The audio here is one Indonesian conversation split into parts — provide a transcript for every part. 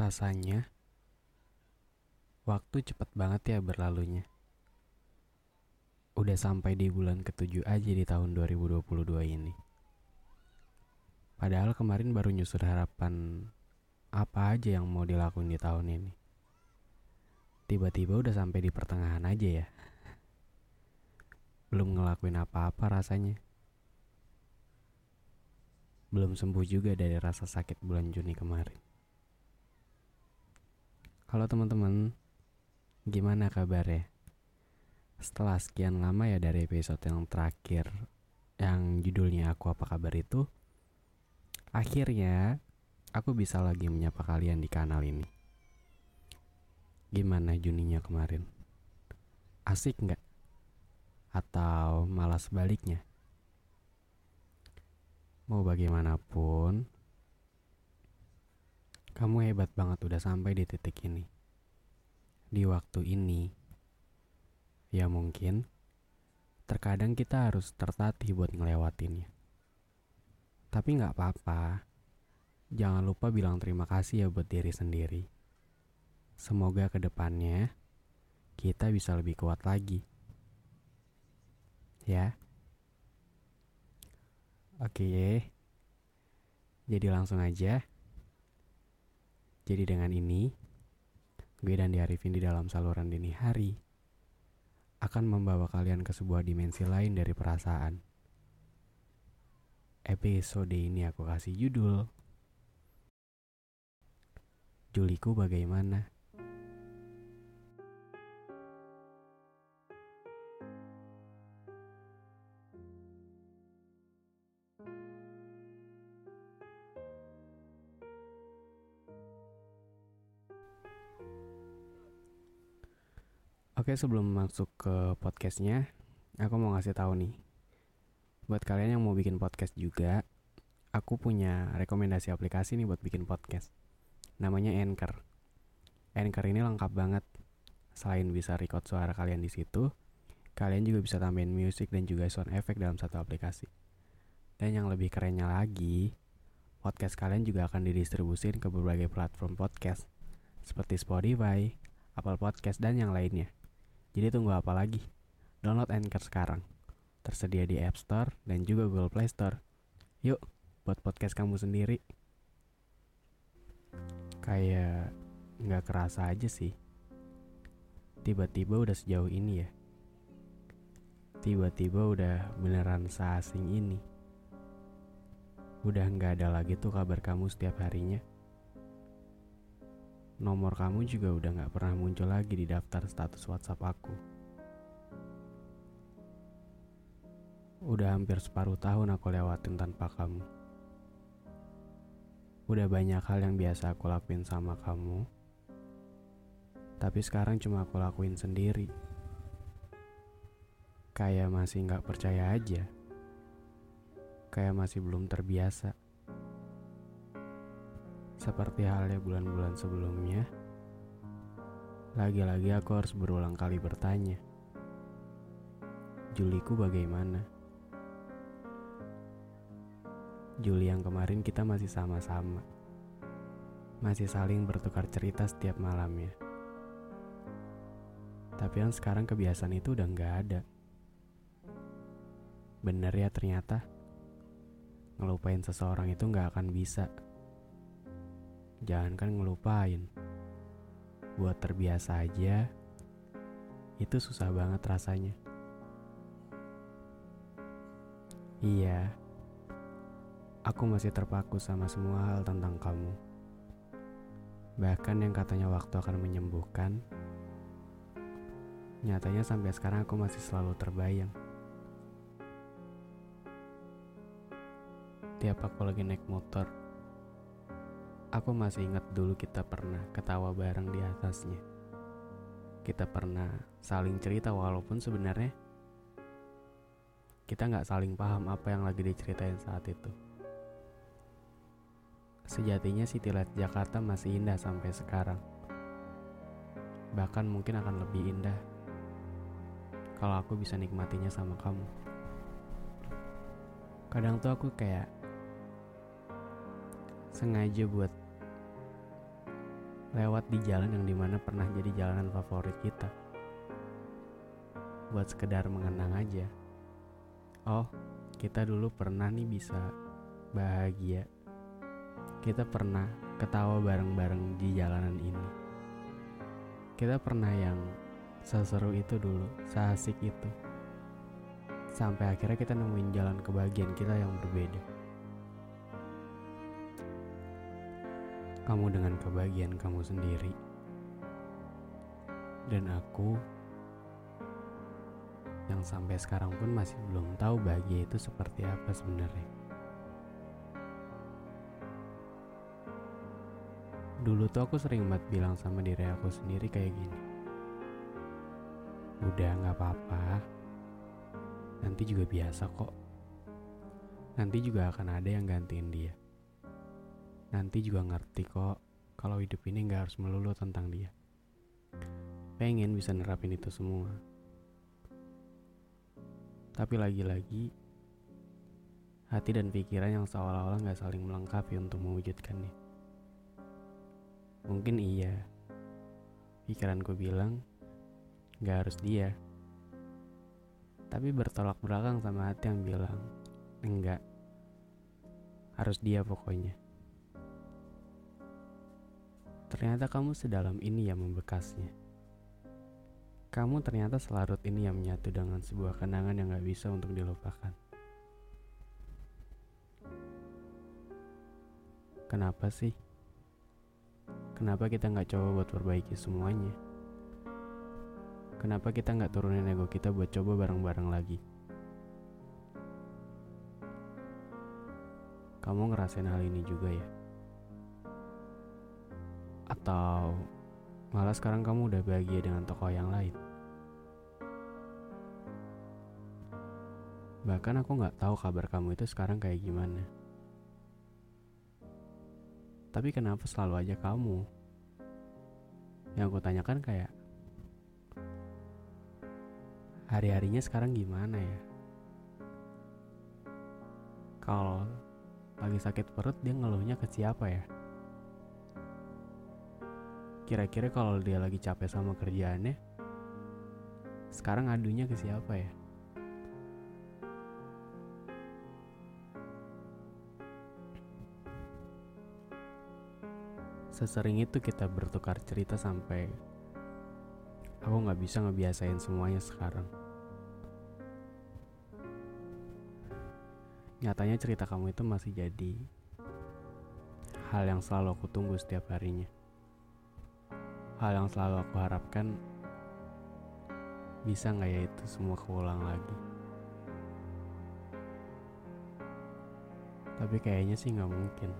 Rasanya, waktu cepat banget ya berlalunya. Udah sampai di bulan ketujuh aja di tahun 2022 ini. Padahal kemarin baru nyusur harapan apa aja yang mau dilakuin di tahun ini. Tiba-tiba udah sampai di pertengahan aja ya. Belum ngelakuin apa-apa rasanya. Belum sembuh juga dari rasa sakit bulan Juni kemarin. Kalau teman-teman, gimana kabarnya? Setelah sekian lama ya dari episode yang terakhir yang judulnya Aku Apa Kabar itu, Akhirnya, aku bisa lagi menyapa kalian di kanal ini. Gimana Juninya kemarin? Asik nggak? Atau malah sebaliknya? Mau bagaimanapun, kamu hebat banget udah sampai di titik ini. Di waktu ini, ya mungkin terkadang kita harus tertatih buat ngelewatinnya. Tapi nggak apa-apa. Jangan lupa bilang terima kasih ya buat diri sendiri. Semoga ke depannya kita bisa lebih kuat lagi. Ya. Oke. Jadi langsung aja. Jadi dengan ini, gue dan Diarifin di dalam saluran dini hari akan membawa kalian ke sebuah dimensi lain dari perasaan Episode ini aku kasih judul Juliku bagaimana? Oke sebelum masuk ke podcastnya, aku mau ngasih tahu nih buat kalian yang mau bikin podcast juga, aku punya rekomendasi aplikasi nih buat bikin podcast. Namanya Anchor. Anchor ini lengkap banget. Selain bisa record suara kalian di situ, kalian juga bisa tambahin musik dan juga sound effect dalam satu aplikasi. Dan yang lebih kerennya lagi, podcast kalian juga akan didistribusin ke berbagai platform podcast seperti Spotify, Apple Podcast, dan yang lainnya. Jadi tunggu apa lagi? Download Anchor sekarang tersedia di App Store dan juga Google Play Store. Yuk, buat podcast kamu sendiri. Kayak nggak kerasa aja sih. Tiba-tiba udah sejauh ini ya. Tiba-tiba udah beneran seasing ini. Udah nggak ada lagi tuh kabar kamu setiap harinya. Nomor kamu juga udah nggak pernah muncul lagi di daftar status WhatsApp aku. Udah hampir separuh tahun aku lewatin tanpa kamu. Udah banyak hal yang biasa aku lakuin sama kamu. Tapi sekarang cuma aku lakuin sendiri. Kayak masih gak percaya aja. Kayak masih belum terbiasa. Seperti halnya bulan-bulan sebelumnya, lagi-lagi aku harus berulang kali bertanya, Juliku bagaimana? Juli yang kemarin kita masih sama-sama. Masih saling bertukar cerita setiap malamnya. Tapi yang sekarang kebiasaan itu udah nggak ada. Bener ya ternyata. Ngelupain seseorang itu nggak akan bisa. Jangan kan ngelupain. Buat terbiasa aja, itu susah banget rasanya. Iya, Aku masih terpaku sama semua hal tentang kamu. Bahkan yang katanya waktu akan menyembuhkan, nyatanya sampai sekarang aku masih selalu terbayang. Setiap aku lagi naik motor, aku masih ingat dulu kita pernah ketawa bareng di atasnya. Kita pernah saling cerita walaupun sebenarnya kita nggak saling paham apa yang lagi diceritain saat itu. Sejatinya City Light Jakarta masih indah sampai sekarang. Bahkan mungkin akan lebih indah kalau aku bisa nikmatinya sama kamu. Kadang tuh aku kayak sengaja buat lewat di jalan yang di mana pernah jadi jalanan favorit kita. Buat sekedar mengenang aja. Oh, kita dulu pernah nih bisa bahagia. Kita pernah ketawa bareng-bareng di jalanan ini. Kita pernah yang seseru itu dulu, seasik itu sampai akhirnya kita nemuin jalan kebahagiaan kita yang berbeda. Kamu dengan kebahagiaan kamu sendiri, dan aku yang sampai sekarang pun masih belum tahu bahagia itu seperti apa sebenarnya. Dulu tuh aku sering banget bilang sama diri aku sendiri kayak gini. Udah gak apa-apa, nanti juga biasa kok. Nanti juga akan ada yang gantiin dia. Nanti juga ngerti kok kalau hidup ini gak harus melulu tentang dia. Pengen bisa nerapin itu semua. Tapi lagi-lagi, hati dan pikiran yang seolah-olah gak saling melengkapi untuk mewujudkannya. Mungkin iya, pikiranku bilang gak harus dia tapi bertolak belakang sama hati yang bilang enggak harus dia pokoknya ternyata kamu sedalam ini yang membekasnya kamu ternyata selarut ini yang menyatu dengan sebuah kenangan yang gak bisa untuk dilupakan kenapa sih kenapa kita gak coba buat perbaiki semuanya Kenapa kita nggak turunin ego kita buat coba bareng-bareng lagi? Kamu ngerasain hal ini juga ya? Atau malah sekarang kamu udah bahagia dengan tokoh yang lain? Bahkan aku nggak tahu kabar kamu itu sekarang kayak gimana. Tapi kenapa selalu aja kamu? Yang aku tanyakan kayak, hari-harinya sekarang gimana ya? Kalau lagi sakit perut dia ngeluhnya ke siapa ya? Kira-kira kalau dia lagi capek sama kerjaannya, sekarang adunya ke siapa ya? Sesering itu kita bertukar cerita sampai aku nggak bisa ngebiasain semuanya sekarang. Nyatanya cerita kamu itu masih jadi hal yang selalu aku tunggu setiap harinya. Hal yang selalu aku harapkan bisa nggak ya itu semua keulang lagi. Tapi kayaknya sih nggak mungkin.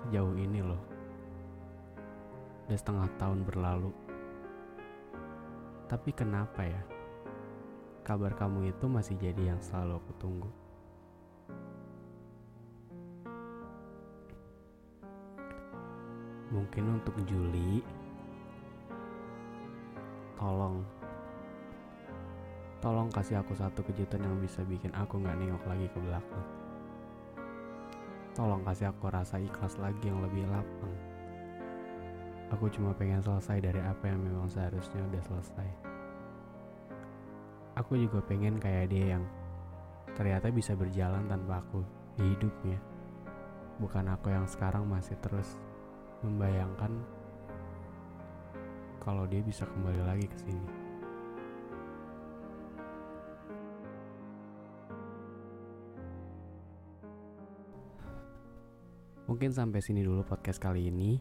Sejauh ini loh. Udah setengah tahun berlalu. Tapi kenapa ya? kabar kamu itu masih jadi yang selalu aku tunggu. Mungkin untuk Juli, tolong, tolong kasih aku satu kejutan yang bisa bikin aku gak nengok lagi ke belakang. Tolong kasih aku rasa ikhlas lagi yang lebih lapang. Aku cuma pengen selesai dari apa yang memang seharusnya udah selesai aku juga pengen kayak dia yang ternyata bisa berjalan tanpa aku di hidupnya. Bukan aku yang sekarang masih terus membayangkan kalau dia bisa kembali lagi ke sini. Mungkin sampai sini dulu podcast kali ini.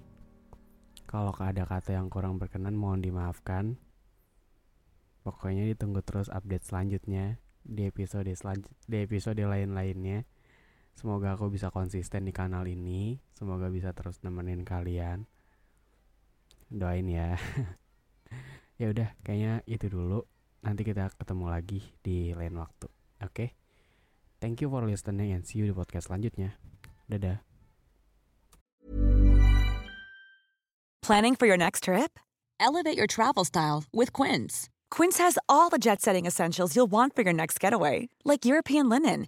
Kalau ada kata yang kurang berkenan mohon dimaafkan. Pokoknya ditunggu terus update selanjutnya di episode selanjut di episode lain-lainnya. Semoga aku bisa konsisten di kanal ini. Semoga bisa terus nemenin kalian. Doain ya. ya udah, kayaknya itu dulu. Nanti kita ketemu lagi di lain waktu. Oke. Okay? Thank you for listening and see you di podcast selanjutnya. Dadah. Planning for your next trip? Elevate your travel style with Quince. Quince has all the jet-setting essentials you'll want for your next getaway, like European linen